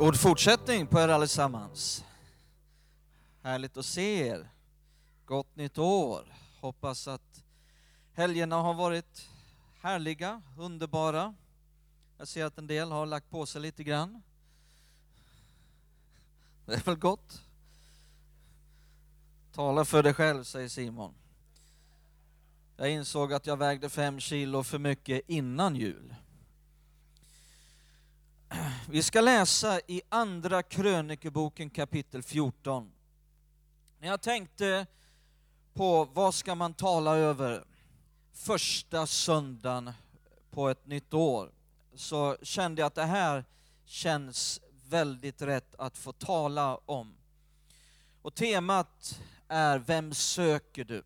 God fortsättning på er allesammans. Härligt att se er. Gott nytt år. Hoppas att helgerna har varit härliga, underbara. Jag ser att en del har lagt på sig lite grann. Det är väl gott? Tala för dig själv, säger Simon. Jag insåg att jag vägde fem kilo för mycket innan jul. Vi ska läsa i Andra krönikeboken kapitel 14. När jag tänkte på vad ska man tala över första söndagen på ett nytt år, så kände jag att det här känns väldigt rätt att få tala om. Och temat är Vem söker du?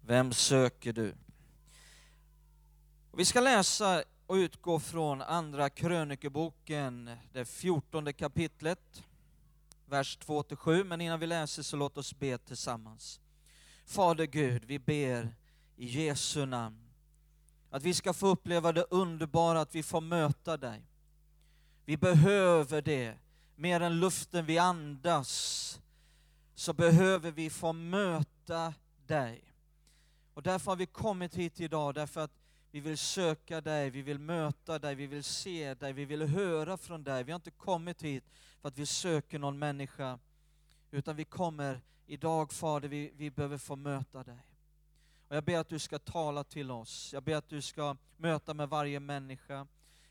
Vem söker du? Vi ska läsa och utgå från Andra krönikeboken, det fjortonde kapitlet, vers 2-7. Men innan vi läser så låt oss be tillsammans. Fader Gud, vi ber i Jesu namn att vi ska få uppleva det underbara att vi får möta dig. Vi behöver det, mer än luften vi andas, så behöver vi få möta dig. Och därför har vi kommit hit idag, därför att vi vill söka dig, vi vill möta dig, vi vill se dig, vi vill höra från dig. Vi har inte kommit hit för att vi söker någon människa, utan vi kommer idag Fader, vi, vi behöver få möta dig. Och jag ber att du ska tala till oss, jag ber att du ska möta med varje människa.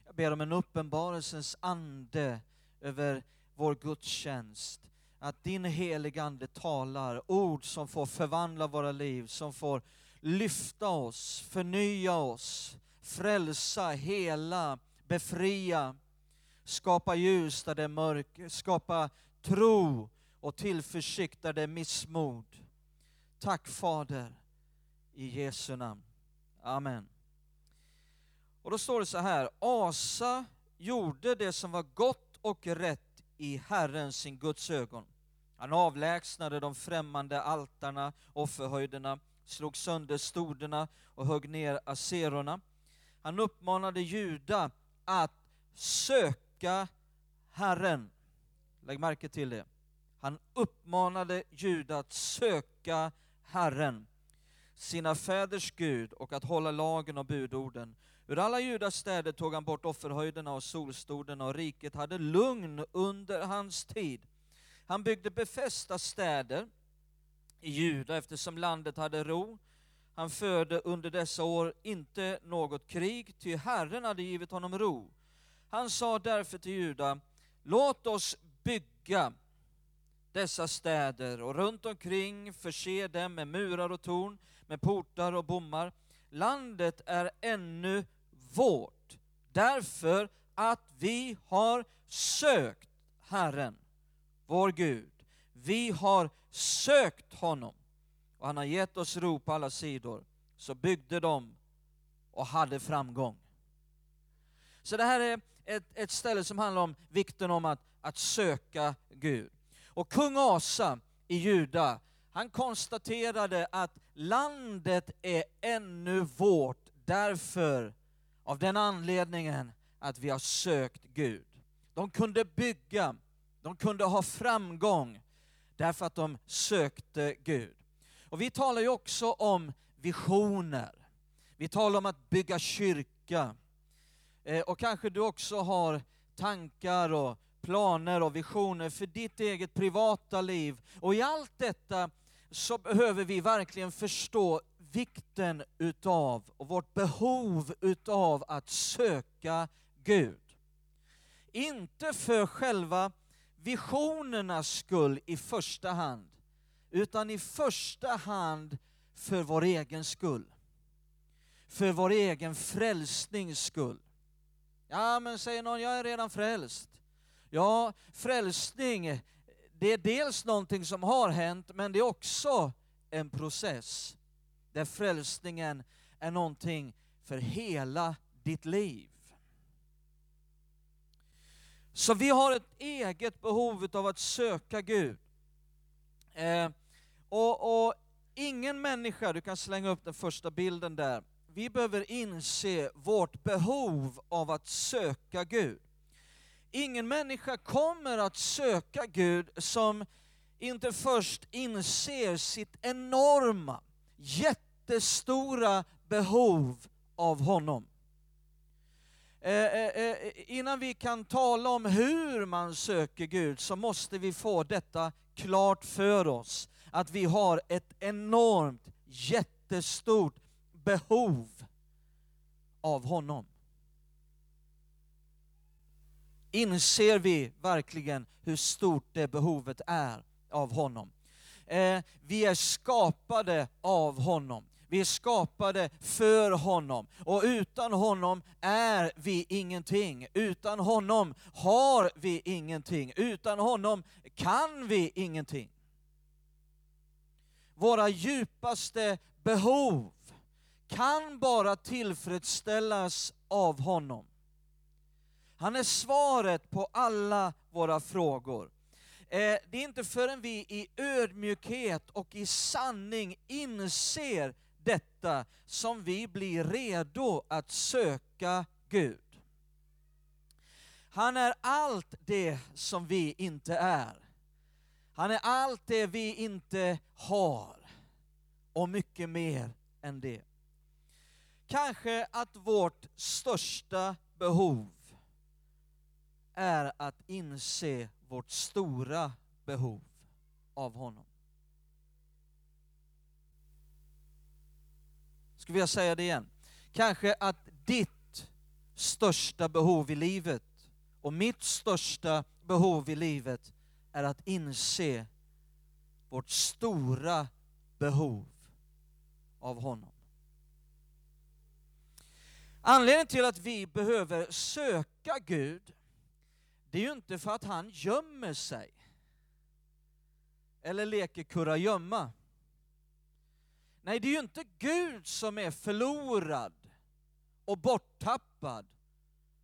Jag ber om en uppenbarelsens ande över vår gudstjänst. Att din heliga Ande talar ord som får förvandla våra liv, som får lyfta oss, förnya oss, frälsa, hela, befria, skapa ljus där det är mörker, skapa tro och tillförsikt där det är missmod. Tack Fader, i Jesu namn. Amen. Och då står det så här, Asa gjorde det som var gott och rätt i Herren sin Guds ögon. Han avlägsnade de främmande altarna, offerhöjderna, slog sönder stoderna och högg ner aserorna. Han uppmanade Juda att söka Herren. Lägg märke till det. Han uppmanade Juda att söka Herren, sina fäders Gud, och att hålla lagen och budorden. Ur alla Judas städer tog han bort offerhöjderna och solstoderna, och riket hade lugn under hans tid. Han byggde befästa städer, i Juda eftersom landet hade ro. Han förde under dessa år inte något krig, ty Herren hade givit honom ro. Han sa därför till Juda, låt oss bygga dessa städer och runt omkring förse dem med murar och torn, med portar och bommar. Landet är ännu vårt, därför att vi har sökt Herren, vår Gud. Vi har sökt honom och han har gett oss ro på alla sidor. Så byggde de och hade framgång. Så det här är ett, ett ställe som handlar om vikten om att, att söka Gud. Och kung Asa i Juda, han konstaterade att landet är ännu vårt därför, av den anledningen att vi har sökt Gud. De kunde bygga, de kunde ha framgång, därför att de sökte Gud. Och vi talar ju också om visioner. Vi talar om att bygga kyrka. Eh, och kanske du också har tankar och planer och visioner för ditt eget privata liv. Och i allt detta så behöver vi verkligen förstå vikten utav och vårt behov utav att söka Gud. Inte för själva visionernas skull i första hand, utan i första hand för vår egen skull. För vår egen frälsnings skull. Ja, men säger någon, jag är redan frälst. Ja, frälsning, det är dels någonting som har hänt, men det är också en process där frälsningen är någonting för hela ditt liv. Så vi har ett eget behov av att söka Gud. Eh, och, och ingen människa, du kan slänga upp den första bilden där, vi behöver inse vårt behov av att söka Gud. Ingen människa kommer att söka Gud som inte först inser sitt enorma, jättestora behov av honom. Eh, eh, eh, innan vi kan tala om hur man söker Gud så måste vi få detta klart för oss. Att vi har ett enormt, jättestort behov av honom. Inser vi verkligen hur stort det behovet är av honom? Eh, vi är skapade av honom. Vi är skapade för honom och utan honom är vi ingenting. Utan honom har vi ingenting. Utan honom kan vi ingenting. Våra djupaste behov kan bara tillfredsställas av honom. Han är svaret på alla våra frågor. Eh, det är inte förrän vi i ödmjukhet och i sanning inser detta som vi blir redo att söka Gud. Han är allt det som vi inte är. Han är allt det vi inte har och mycket mer än det. Kanske att vårt största behov är att inse vårt stora behov av honom. Skulle jag säga det igen? Kanske att ditt största behov i livet och mitt största behov i livet är att inse vårt stora behov av honom. Anledningen till att vi behöver söka Gud, det är ju inte för att han gömmer sig eller leker kurragömma. Nej, det är ju inte Gud som är förlorad och borttappad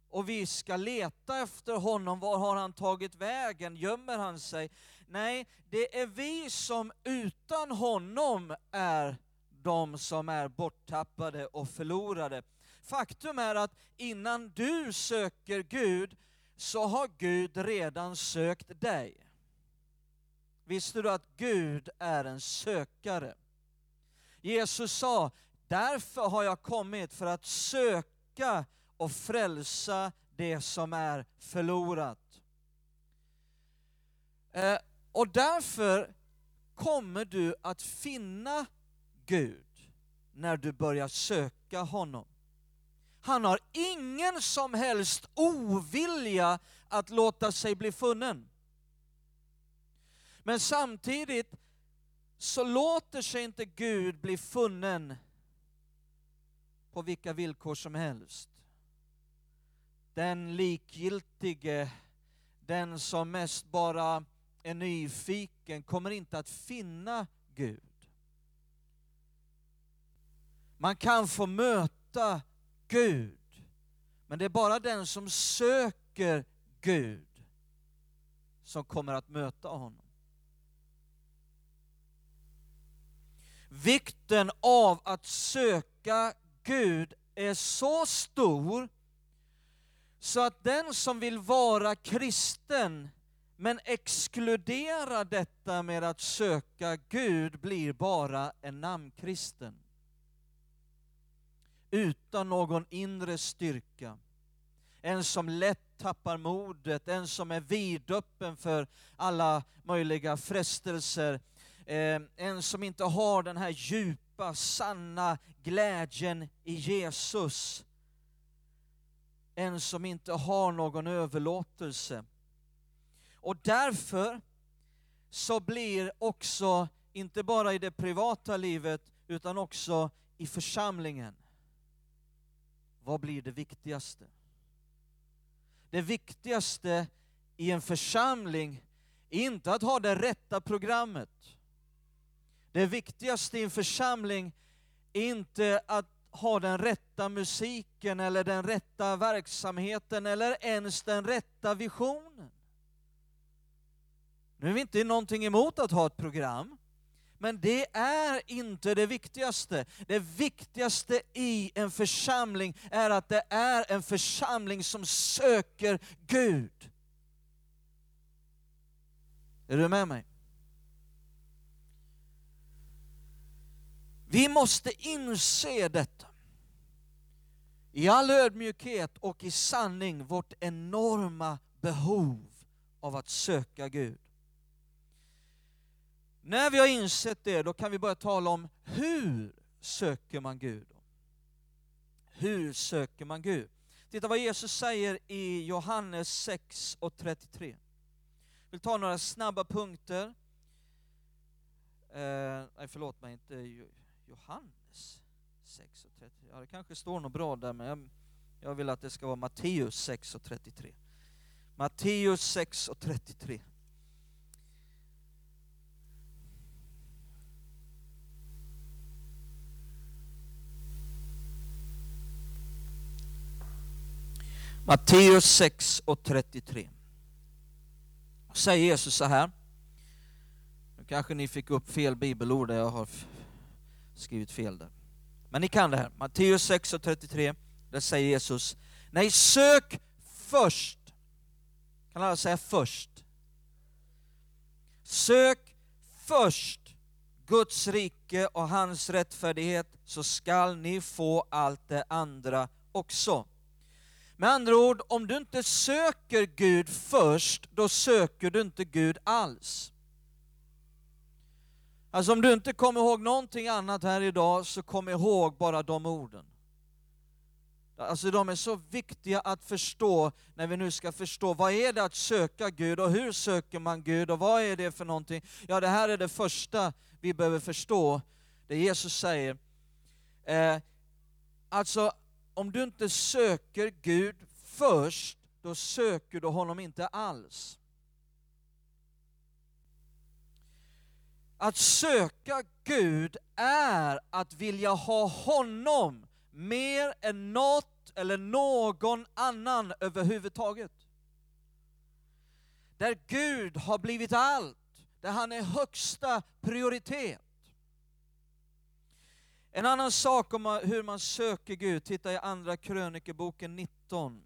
och vi ska leta efter honom. Var har han tagit vägen? Gömmer han sig? Nej, det är vi som utan honom är de som är borttappade och förlorade. Faktum är att innan du söker Gud så har Gud redan sökt dig. Visste du att Gud är en sökare? Jesus sa, därför har jag kommit för att söka och frälsa det som är förlorat. Eh, och därför kommer du att finna Gud när du börjar söka honom. Han har ingen som helst ovilja att låta sig bli funnen. Men samtidigt så låter sig inte Gud bli funnen på vilka villkor som helst. Den likgiltige, den som mest bara är nyfiken, kommer inte att finna Gud. Man kan få möta Gud, men det är bara den som söker Gud som kommer att möta honom. Vikten av att söka Gud är så stor så att den som vill vara kristen men exkludera detta med att söka Gud blir bara en namnkristen. Utan någon inre styrka. En som lätt tappar modet, en som är vidöppen för alla möjliga frestelser, eh, en som inte har den här djupa, sanna glädjen i Jesus. En som inte har någon överlåtelse. Och därför så blir också, inte bara i det privata livet, utan också i församlingen, vad blir det viktigaste? det viktigaste i en församling är inte att ha det rätta programmet. Det viktigaste i en församling är inte att ha den rätta musiken eller den rätta verksamheten eller ens den rätta visionen. Nu är vi inte någonting emot att ha ett program, men det är inte det viktigaste. Det viktigaste i en församling är att det är en församling som söker Gud. Är du med mig? Vi måste inse detta. I all ödmjukhet och i sanning vårt enorma behov av att söka Gud. När vi har insett det, då kan vi börja tala om hur söker man Gud? Hur söker man Gud? Titta vad Jesus säger i Johannes 6 och 33. Jag vill ta några snabba punkter. Eh, nej, förlåt mig, inte Johannes 6 och 33. Ja, det kanske står något bra där, men jag, jag vill att det ska vara Matteus 6 och 33. Matteus 6 och 33. Matteus 6 och 33. Säger Jesus så här. Nu kanske ni fick upp fel bibelord där jag har skrivit fel där. Men ni kan det här. Matteus 6 och 33. Där säger Jesus, nej sök först. Kan alla säga först? Sök först Guds rike och hans rättfärdighet så skall ni få allt det andra också. Med andra ord, om du inte söker Gud först, då söker du inte Gud alls. Alltså om du inte kommer ihåg någonting annat här idag, så kom ihåg bara de orden. Alltså de är så viktiga att förstå när vi nu ska förstå vad är det att söka Gud och hur söker man Gud och vad är det för någonting? Ja, det här är det första vi behöver förstå, det Jesus säger. Eh, alltså om du inte söker Gud först, då söker du honom inte alls. Att söka Gud är att vilja ha honom mer än något eller någon annan överhuvudtaget. Där Gud har blivit allt, där han är högsta prioritet. En annan sak om hur man söker Gud, titta i Andra krönikeboken 19.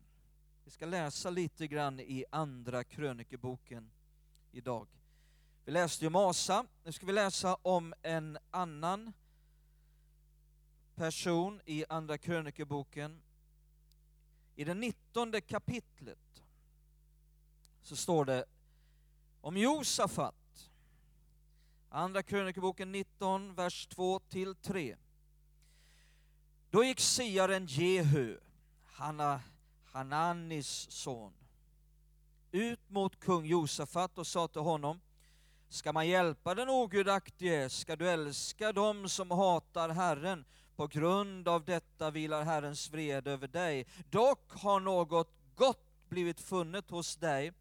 Vi ska läsa lite grann i Andra krönikeboken idag. Vi läste ju Masa, nu ska vi läsa om en annan person i Andra krönikeboken. I det nittonde kapitlet så står det om Josafat. Andra krönikeboken 19, vers 2 till 3. Då gick siaren Jehu, Hanna, Hananis son, ut mot kung Josafat och sa till honom, ska man hjälpa den ogudaktige, ska du älska dem som hatar Herren, på grund av detta vilar Herrens vrede över dig. Dock har något gott blivit funnet hos dig,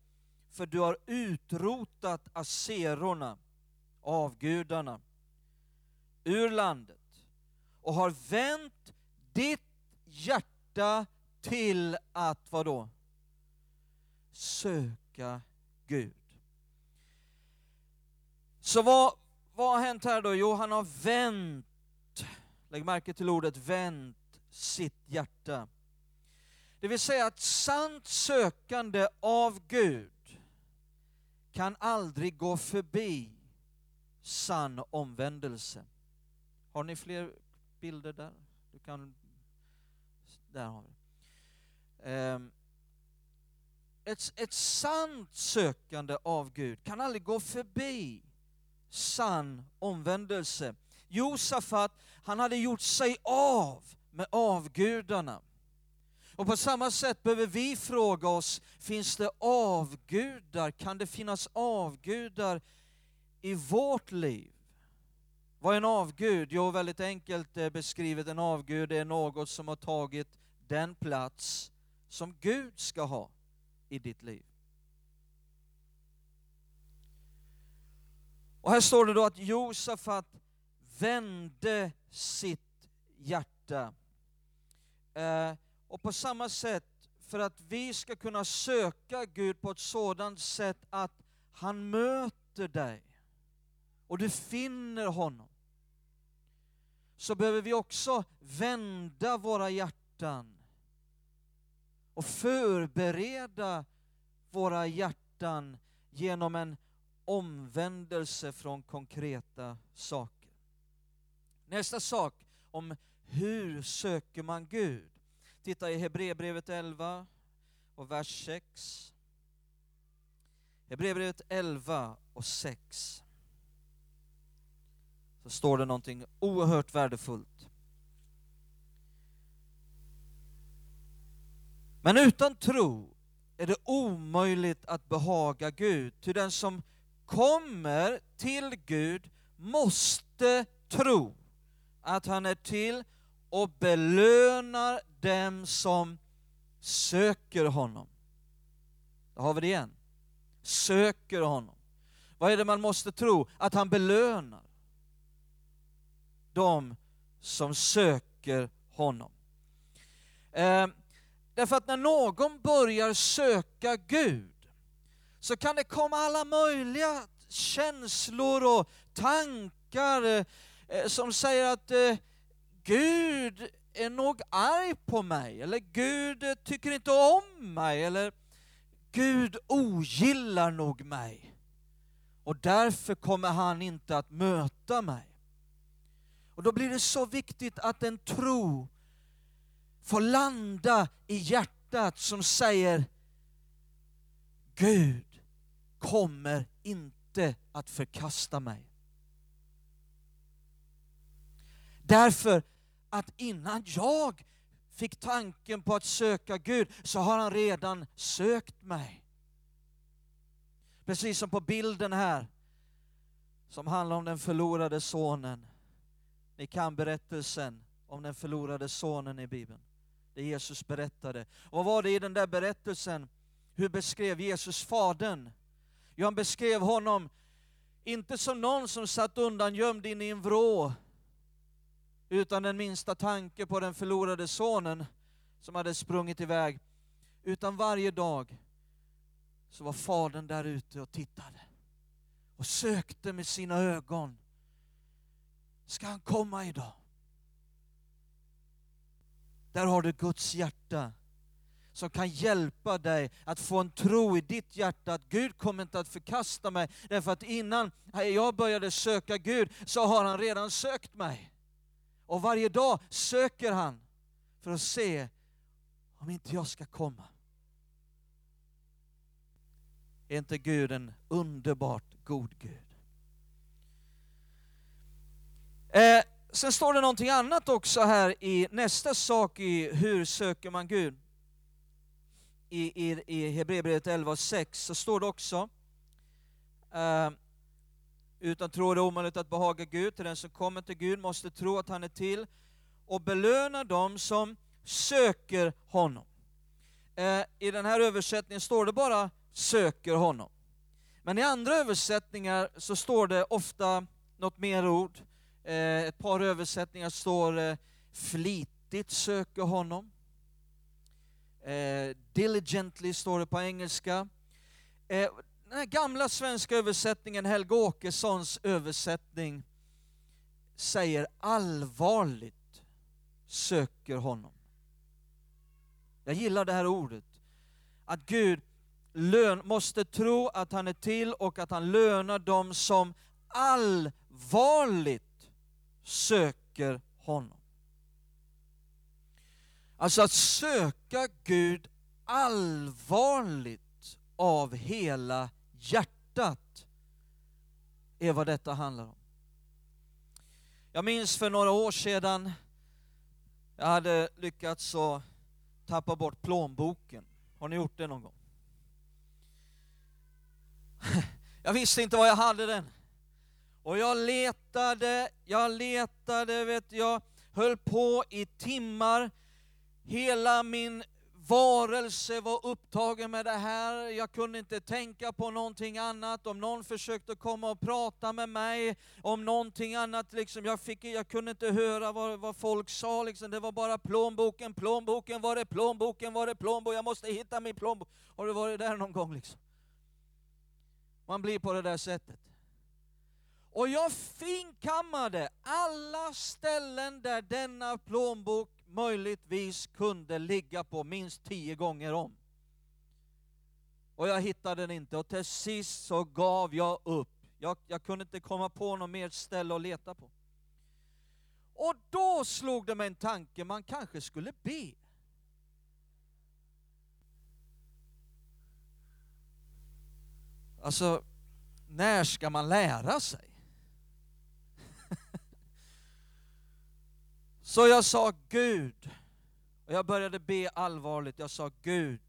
för du har utrotat aserorna, avgudarna, ur landet och har vänt ditt hjärta till att vadå? Söka Gud. Så vad, vad har hänt här då? Jo, han har vänt, lägg märke till ordet vänt, sitt hjärta. Det vill säga att sant sökande av Gud kan aldrig gå förbi sann omvändelse. Har ni fler bilder där? Du kan där har vi ehm, ett, ett sant sökande av Gud kan aldrig gå förbi sann omvändelse. Josafat, han hade gjort sig av med avgudarna. Och på samma sätt behöver vi fråga oss, finns det avgudar? Kan det finnas avgudar i vårt liv? Vad är en avgud? Jo, väldigt enkelt eh, beskrivet, en avgud är något som har tagit den plats som Gud ska ha. i ditt liv. Och här står det då att Josafat vände sitt hjärta. Eh, och på samma sätt, för att vi ska kunna söka Gud på ett sådant sätt att han möter dig och du finner honom, så behöver vi också vända våra hjärtan och förbereda våra hjärtan genom en omvändelse från konkreta saker. Nästa sak om hur söker man Gud? Titta i Hebreerbrevet 11 och vers 6. Hebreerbrevet 11 och 6. Så står det någonting oerhört värdefullt. Men utan tro är det omöjligt att behaga Gud, ty den som kommer till Gud måste tro att han är till och belönar dem som söker honom. Då har vi det igen. Söker honom. Vad är det man måste tro? Att han belönar dem som söker honom. Eh, därför att när någon börjar söka Gud så kan det komma alla möjliga känslor och tankar eh, eh, som säger att eh, Gud är nog arg på mig, eller Gud tycker inte om mig, eller Gud ogillar nog mig. Och därför kommer han inte att möta mig. Och då blir det så viktigt att en tro får landa i hjärtat som säger Gud kommer inte att förkasta mig. Därför att innan jag fick tanken på att söka Gud så har han redan sökt mig. Precis som på bilden här som handlar om den förlorade sonen. Ni kan berättelsen om den förlorade sonen i Bibeln. Det Jesus berättade. Och vad var det i den där berättelsen? Hur beskrev Jesus Fadern? Jo, han beskrev honom inte som någon som satt undan gömd in i en vrå utan den minsta tanke på den förlorade sonen som hade sprungit iväg. Utan varje dag så var fadern där ute och tittade och sökte med sina ögon. Ska han komma idag? Där har du Guds hjärta som kan hjälpa dig att få en tro i ditt hjärta att Gud kommer inte att förkasta mig. Därför att innan jag började söka Gud så har han redan sökt mig. Och varje dag söker han för att se om inte jag ska komma. Är inte Gud en underbart god Gud? Eh, sen står det någonting annat också här i nästa sak i hur söker man Gud. I, i, i Hebreerbrevet 11 och 6 så står det också eh, utan tro är det omöjligt att behaga Gud. Till den som kommer till Gud måste tro att han är till och belöna dem som söker honom. Eh, I den här översättningen står det bara söker honom. Men i andra översättningar så står det ofta något mer ord. Eh, ett par översättningar står eh, flitigt söker honom. Eh, diligently står det på engelska. Eh, den här gamla svenska översättningen, Helge Åkessons översättning, säger allvarligt söker honom. Jag gillar det här ordet. Att Gud lön, måste tro att han är till och att han lönar dem som allvarligt söker honom. Alltså att söka Gud allvarligt av hela hjärtat är vad detta handlar om. Jag minns för några år sedan, jag hade lyckats att tappa bort plånboken. Har ni gjort det någon gång? Jag visste inte var jag hade den. Och jag letade, jag letade, vet jag, höll på i timmar. Hela min varelse var upptagen med det här. Jag kunde inte tänka på någonting annat. Om någon försökte komma och prata med mig om någonting annat, liksom, jag, fick, jag kunde inte höra vad, vad folk sa. Liksom. Det var bara plånboken, plånboken, var är plånboken, var är plånboken? Jag måste hitta min plånbok. Har du varit där någon gång? Liksom? Man blir på det där sättet. Och jag finkammade alla ställen där denna plånbok möjligtvis kunde ligga på minst tio gånger om. Och jag hittade den inte och till sist så gav jag upp. Jag, jag kunde inte komma på något mer ställe att leta på. Och då slog det mig en tanke, man kanske skulle be. Alltså, när ska man lära sig? Så jag sa Gud, och jag började be allvarligt, jag sa Gud,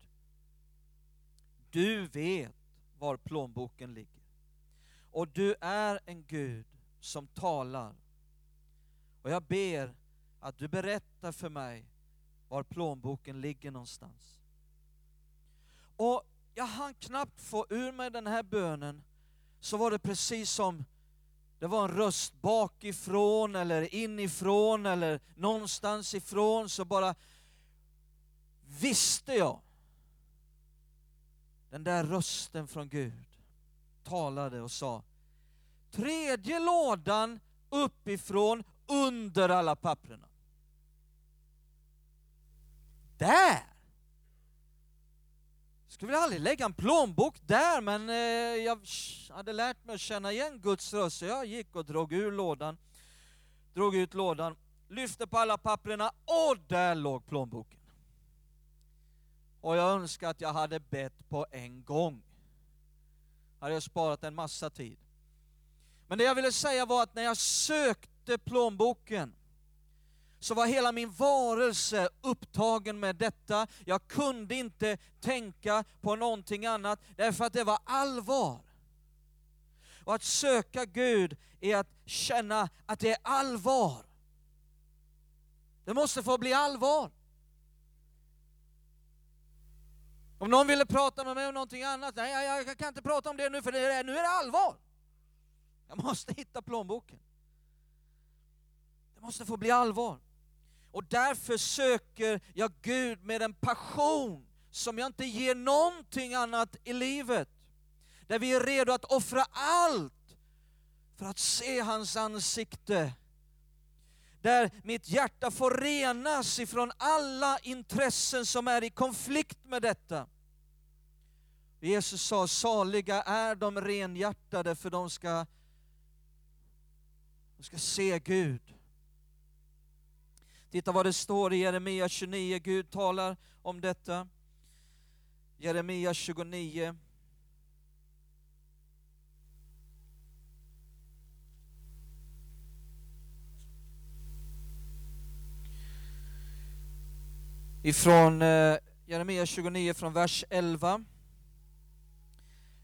du vet var plånboken ligger. Och du är en Gud som talar. Och jag ber att du berättar för mig var plånboken ligger någonstans. Och jag hann knappt få ur mig den här bönen, så var det precis som det var en röst bakifrån eller inifrån eller någonstans ifrån så bara visste jag. Den där rösten från Gud talade och sa tredje lådan uppifrån under alla papperna. Där! Skulle vill aldrig lägga en plånbok där, men eh, jag hade lärt mig att känna igen Guds röst, så jag gick och drog ur lådan, drog ut lådan, lyfte på alla papperna och där låg plånboken. Och jag önskar att jag hade bett på en gång. Hade jag sparat en massa tid. Men det jag ville säga var att när jag sökte plånboken så var hela min varelse upptagen med detta. Jag kunde inte tänka på någonting annat därför att det var allvar. Och att söka Gud är att känna att det är allvar. Det måste få bli allvar. Om någon ville prata med mig om någonting annat, nej jag, jag kan inte prata om det nu för det är, nu är det allvar. Jag måste hitta plånboken. Det måste få bli allvar. Och därför söker jag Gud med en passion som jag inte ger någonting annat i livet. Där vi är redo att offra allt för att se hans ansikte. Där mitt hjärta får renas ifrån alla intressen som är i konflikt med detta. Jesus sa, saliga är de renhjärtade för de ska, de ska se Gud. Titta vad det står i Jeremia 29, Gud talar om detta. Jeremia 29. Ifrån eh, Jeremia 29 från vers 11.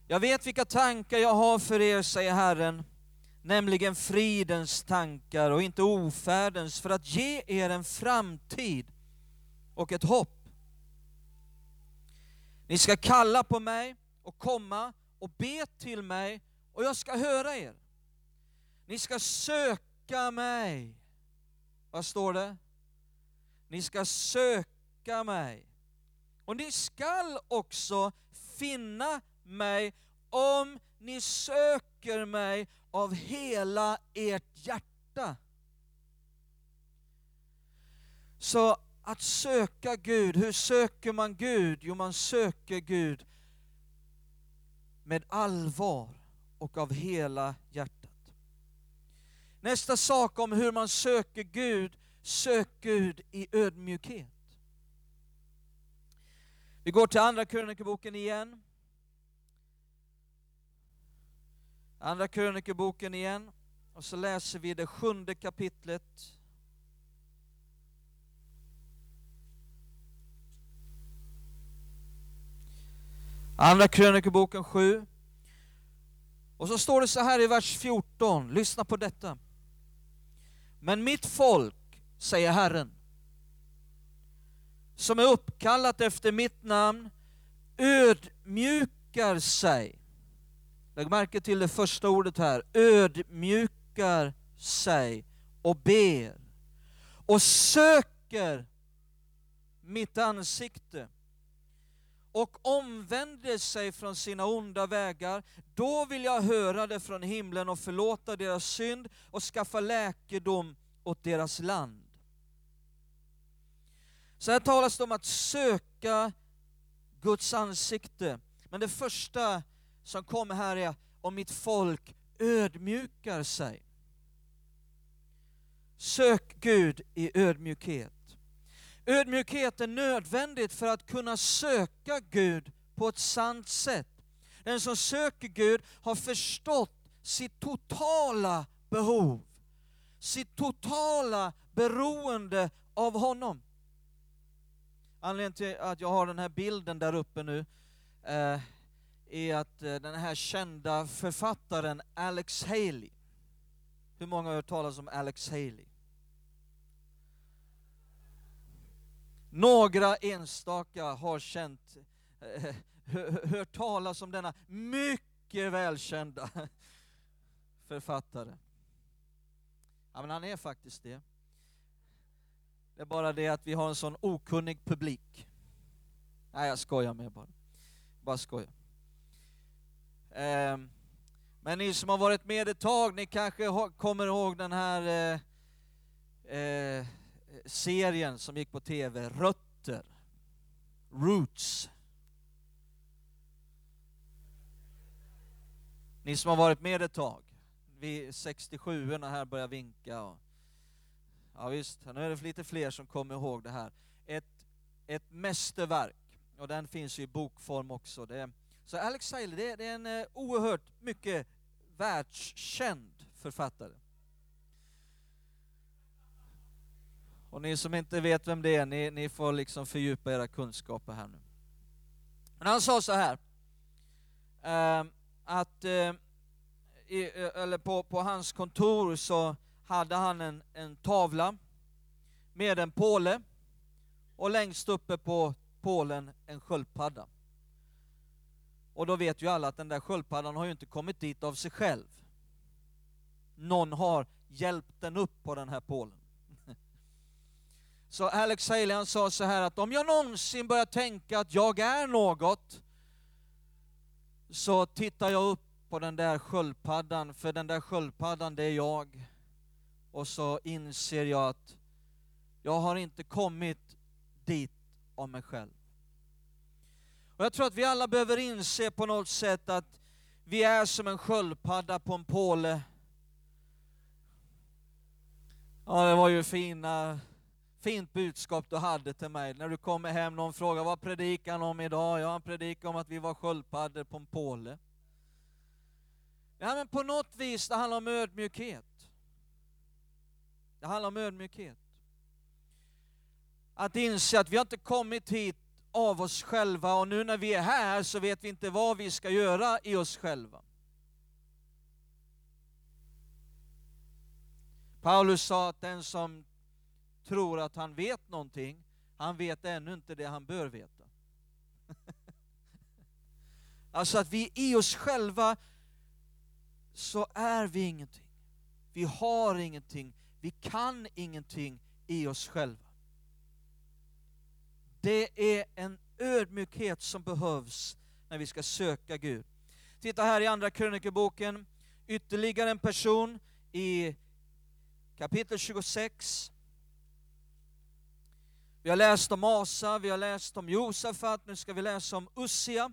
Jag vet vilka tankar jag har för er, säger Herren, nämligen fridens tankar och inte ofärdens, för att ge er en framtid och ett hopp. Ni ska kalla på mig och komma och be till mig och jag ska höra er. Ni ska söka mig. Vad står det? Ni ska söka mig. Och ni skall också finna mig om ni söker mig av hela ert hjärta. Så att söka Gud, hur söker man Gud? Jo, man söker Gud med allvar och av hela hjärtat. Nästa sak om hur man söker Gud, sök Gud i ödmjukhet. Vi går till Andra krönikeboken igen. Andra krönikeboken igen, och så läser vi det sjunde kapitlet. Andra krönikeboken 7. Och så står det så här i vers 14, lyssna på detta. Men mitt folk, säger Herren, som är uppkallat efter mitt namn ödmjukar sig. Lägg märke till det första ordet här, ödmjukar sig och ber och söker mitt ansikte och omvänder sig från sina onda vägar, då vill jag höra det från himlen och förlåta deras synd och skaffa läkedom åt deras land. Så här talas det om att söka Guds ansikte. Men det första som kommer här är om mitt folk ödmjukar sig. Sök Gud i ödmjukhet. Ödmjukhet är nödvändigt för att kunna söka Gud på ett sant sätt. Den som söker Gud har förstått sitt totala behov, sitt totala beroende av honom. Anledningen till att jag har den här bilden där uppe nu eh, är att eh, den här kända författaren Alex Haley, hur många har hört talas om Alex Haley? Några enstaka har känt, eh, hört talas om denna mycket välkända författare. Ja, men han är faktiskt det. Det är bara det att vi har en sån okunnig publik. Nej, jag skojar med bara. Bara skojar. Ehm, men ni som har varit med ett tag, ni kanske kommer ihåg den här eh, eh, serien som gick på tv, Rötter, Roots. Ni som har varit med ett tag, vi 67 här börjar vinka. Och, ja visst, nu är det lite fler som kommer ihåg det här. Ett, ett mästerverk, och den finns ju i bokform också. Det, så Alex Seiler det, det är en eh, oerhört mycket världskänd författare. Och ni som inte vet vem det är, ni, ni får liksom fördjupa era kunskaper här nu. Men han sa så här, eh, att eh, i, eh, eller på, på hans kontor så hade han en, en tavla med en påle och längst uppe på pålen en sköldpadda. Och då vet ju alla att den där sköldpaddan har ju inte kommit dit av sig själv. Någon har hjälpt den upp på den här pålen. Så Alex Haley han sa så här att om jag någonsin börjar tänka att jag är något, så tittar jag upp på den där sköldpaddan, för den där sköldpaddan det är jag. Och så inser jag att jag har inte kommit dit av mig själv. Och jag tror att vi alla behöver inse på något sätt att vi är som en sköldpadda på en påle. Ja, det var ju fina fint budskap du hade till mig. När du kommer hem, någon frågar vad predikar han om idag? Ja, han predikar om att vi var sköldpaddor på en påle. Ja, men på något vis, det handlar om ödmjukhet. Det handlar om ödmjukhet. Att inse att vi har inte kommit hit av oss själva och nu när vi är här så vet vi inte vad vi ska göra i oss själva. Paulus sa att den som tror att han vet någonting, han vet ännu inte det han bör veta. alltså att vi i oss själva så är vi ingenting. Vi har ingenting, vi kan ingenting i oss själva. Det är en ödmjukhet som behövs när vi ska söka Gud. Titta här i Andra krönikeboken, ytterligare en person i kapitel 26. Vi har läst om Asa, vi har läst om Josafat, nu ska vi läsa om Ussia.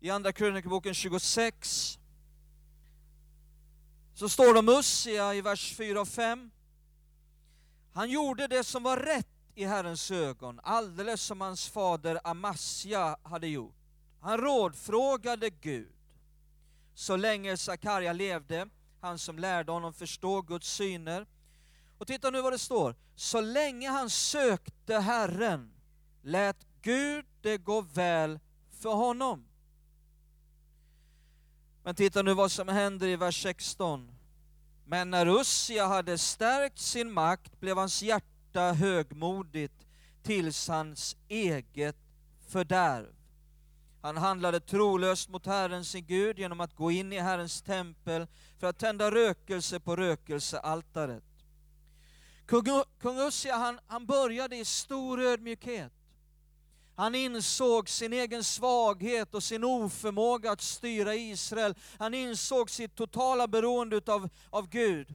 I Andra krönikeboken 26 så står det om Ussia i vers 4 och 5. Han gjorde det som var rätt i Herrens ögon, alldeles som hans fader Amasja hade gjort. Han rådfrågade Gud så länge Sakarja levde, han som lärde honom förstå Guds syner. Och titta nu vad det står. Så länge han sökte Herren lät Gud det gå väl för honom. Men titta nu vad som händer i vers 16. Men när Ussia hade stärkt sin makt blev hans hjärta hjärta högmodigt tills hans eget fördärv. Han handlade trolöst mot Herren sin Gud genom att gå in i Herrens tempel för att tända rökelse på rökelsealtaret. Kung Ussia han, han började i stor ödmjukhet. Han insåg sin egen svaghet och sin oförmåga att styra Israel. Han insåg sitt totala beroende av, av Gud.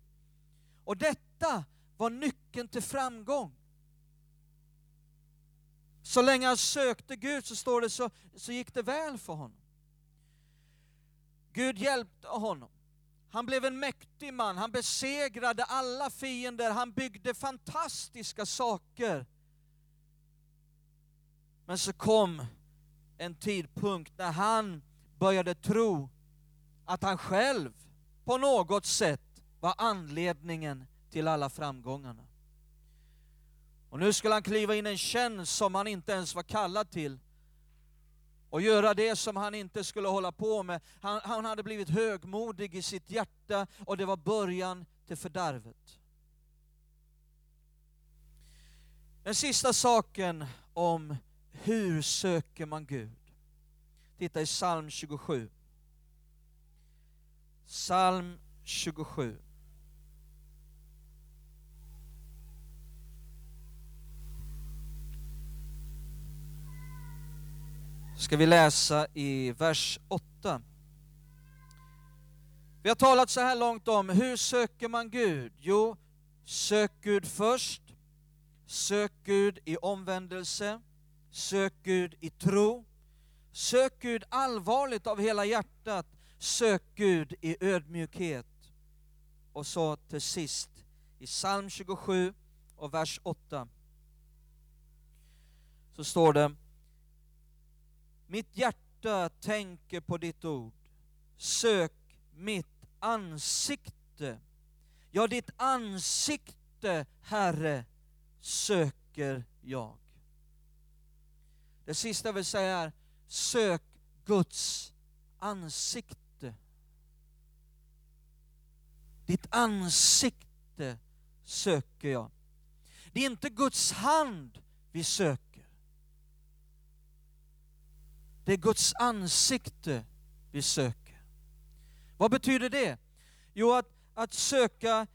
Och detta var nyckeln till framgång. Så länge han sökte Gud, så står det, så, så gick det väl för honom. Gud hjälpte honom. Han blev en mäktig man, han besegrade alla fiender, han byggde fantastiska saker. Men så kom en tidpunkt när han började tro att han själv på något sätt var anledningen till alla framgångarna. Och nu skulle han kliva in i en tjänst som han inte ens var kallad till och göra det som han inte skulle hålla på med. Han, han hade blivit högmodig i sitt hjärta och det var början till fördärvet. Den sista saken om hur söker man Gud? Titta i psalm 27. Psalm 27. Ska vi läsa i vers 8. Vi har talat så här långt om hur söker man Gud? Jo, sök Gud först, sök Gud i omvändelse, sök Gud i tro, sök Gud allvarligt av hela hjärtat, sök Gud i ödmjukhet. Och så till sist i psalm 27 och vers 8 så står det mitt hjärta tänker på ditt ord. Sök mitt ansikte. Ja, ditt ansikte, Herre, söker jag. Det sista jag vill säga är, sök Guds ansikte. Ditt ansikte söker jag. Det är inte Guds hand vi söker. Det är Guds ansikte vi söker. Vad betyder det? Jo, att, att söka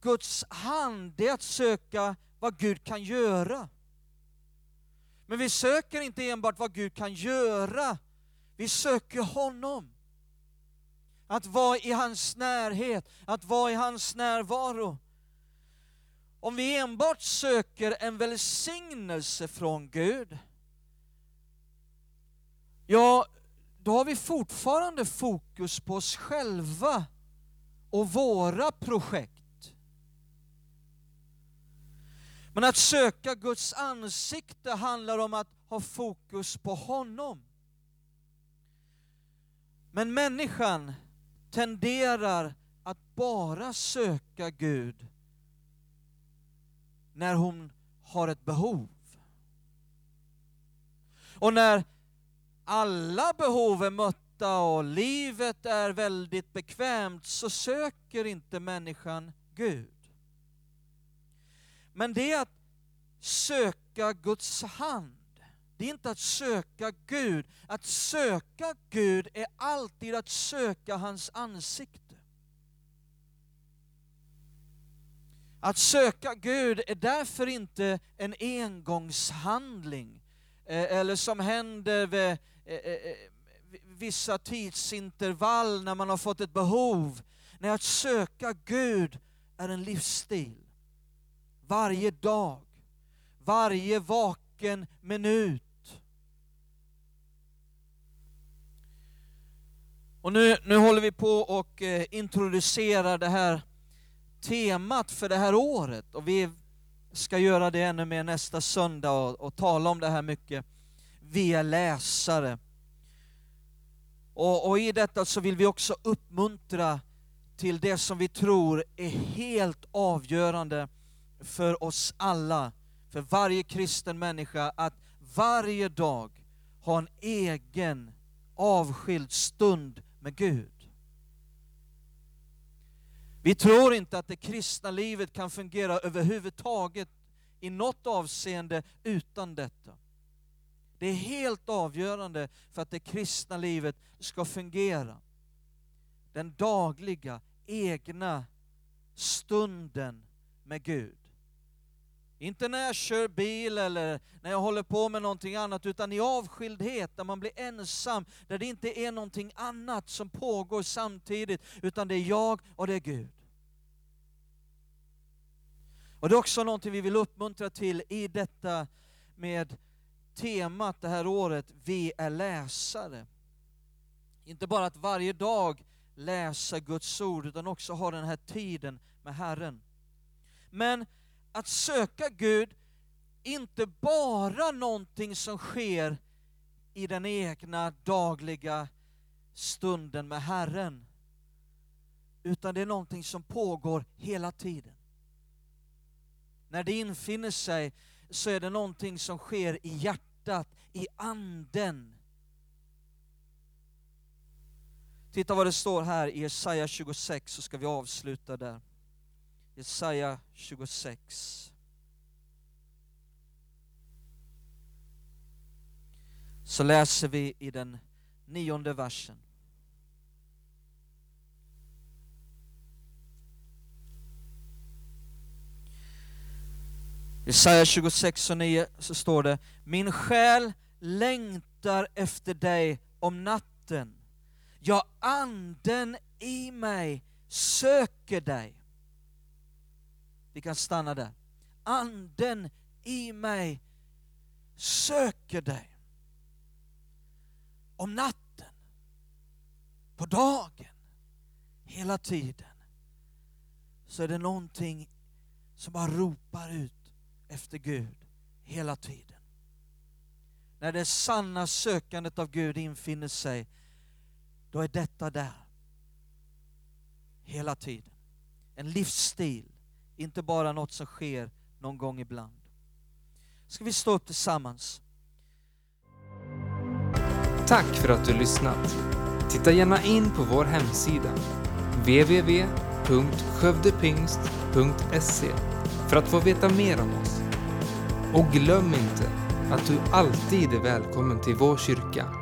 Guds hand, det är att söka vad Gud kan göra. Men vi söker inte enbart vad Gud kan göra, vi söker honom. Att vara i hans närhet, att vara i hans närvaro. Om vi enbart söker en välsignelse från Gud, ja, då har vi fortfarande fokus på oss själva och våra projekt. Men att söka Guds ansikte handlar om att ha fokus på honom. Men människan tenderar att bara söka Gud när hon har ett behov. Och när alla behov är mötta och livet är väldigt bekvämt så söker inte människan Gud. Men det är att söka Guds hand. Det är inte att söka Gud. Att söka Gud är alltid att söka hans ansikte. Att söka Gud är därför inte en engångshandling, eh, eller som händer vid Eh, eh, eh, vissa tidsintervall när man har fått ett behov. Nej, att söka Gud är en livsstil. Varje dag, varje vaken minut. Och nu, nu håller vi på och eh, introducerar det här temat för det här året och vi ska göra det ännu mer nästa söndag och, och tala om det här mycket vi är läsare. Och, och, i detta så vill vi också uppmuntra till det som vi tror är helt avgörande för oss alla, för varje kristen människa, att varje dag ha en egen avskild stund med Gud. Vi tror inte att det kristna livet kan fungera överhuvudtaget i något avseende utan detta. Det är helt avgörande för att det kristna livet ska fungera. Den dagliga, egna stunden med Gud. Inte när jag kör bil eller när jag håller på med någonting annat, utan i avskildhet, där man blir ensam, där det inte är någonting annat som pågår samtidigt, utan det är jag och det är Gud. Och det är också någonting vi vill uppmuntra till i detta med temat det här året, vi är läsare. Inte bara att varje dag läsa Guds ord, utan också ha den här tiden med Herren. Men att söka Gud, inte bara någonting som sker i den egna dagliga stunden med Herren, utan det är någonting som pågår hela tiden. När det infinner sig så är det någonting som sker i hjärtat, hjärtat, i anden. Titta vad det står här i Jesaja 26, så ska vi avsluta där. Jesaja 26. Så läser vi i den nionde versen. Jesaja 26 och 9 så står det Min själ längtar efter dig om natten. Ja, anden i mig söker dig. Vi kan stanna där. Anden i mig söker dig. Om natten, på dagen, hela tiden, så är det någonting som bara ropar ut efter Gud hela tiden. När det sanna sökandet av Gud infinner sig, då är detta där. Hela tiden. En livsstil inte bara något som sker någon gång ibland. Ska vi stå upp tillsammans? Tack för att du lyssnat. Titta gärna in på vår hemsida www.skövdepingst.se för att få veta mer om oss. Och glöm inte att du alltid är välkommen till vår kyrka.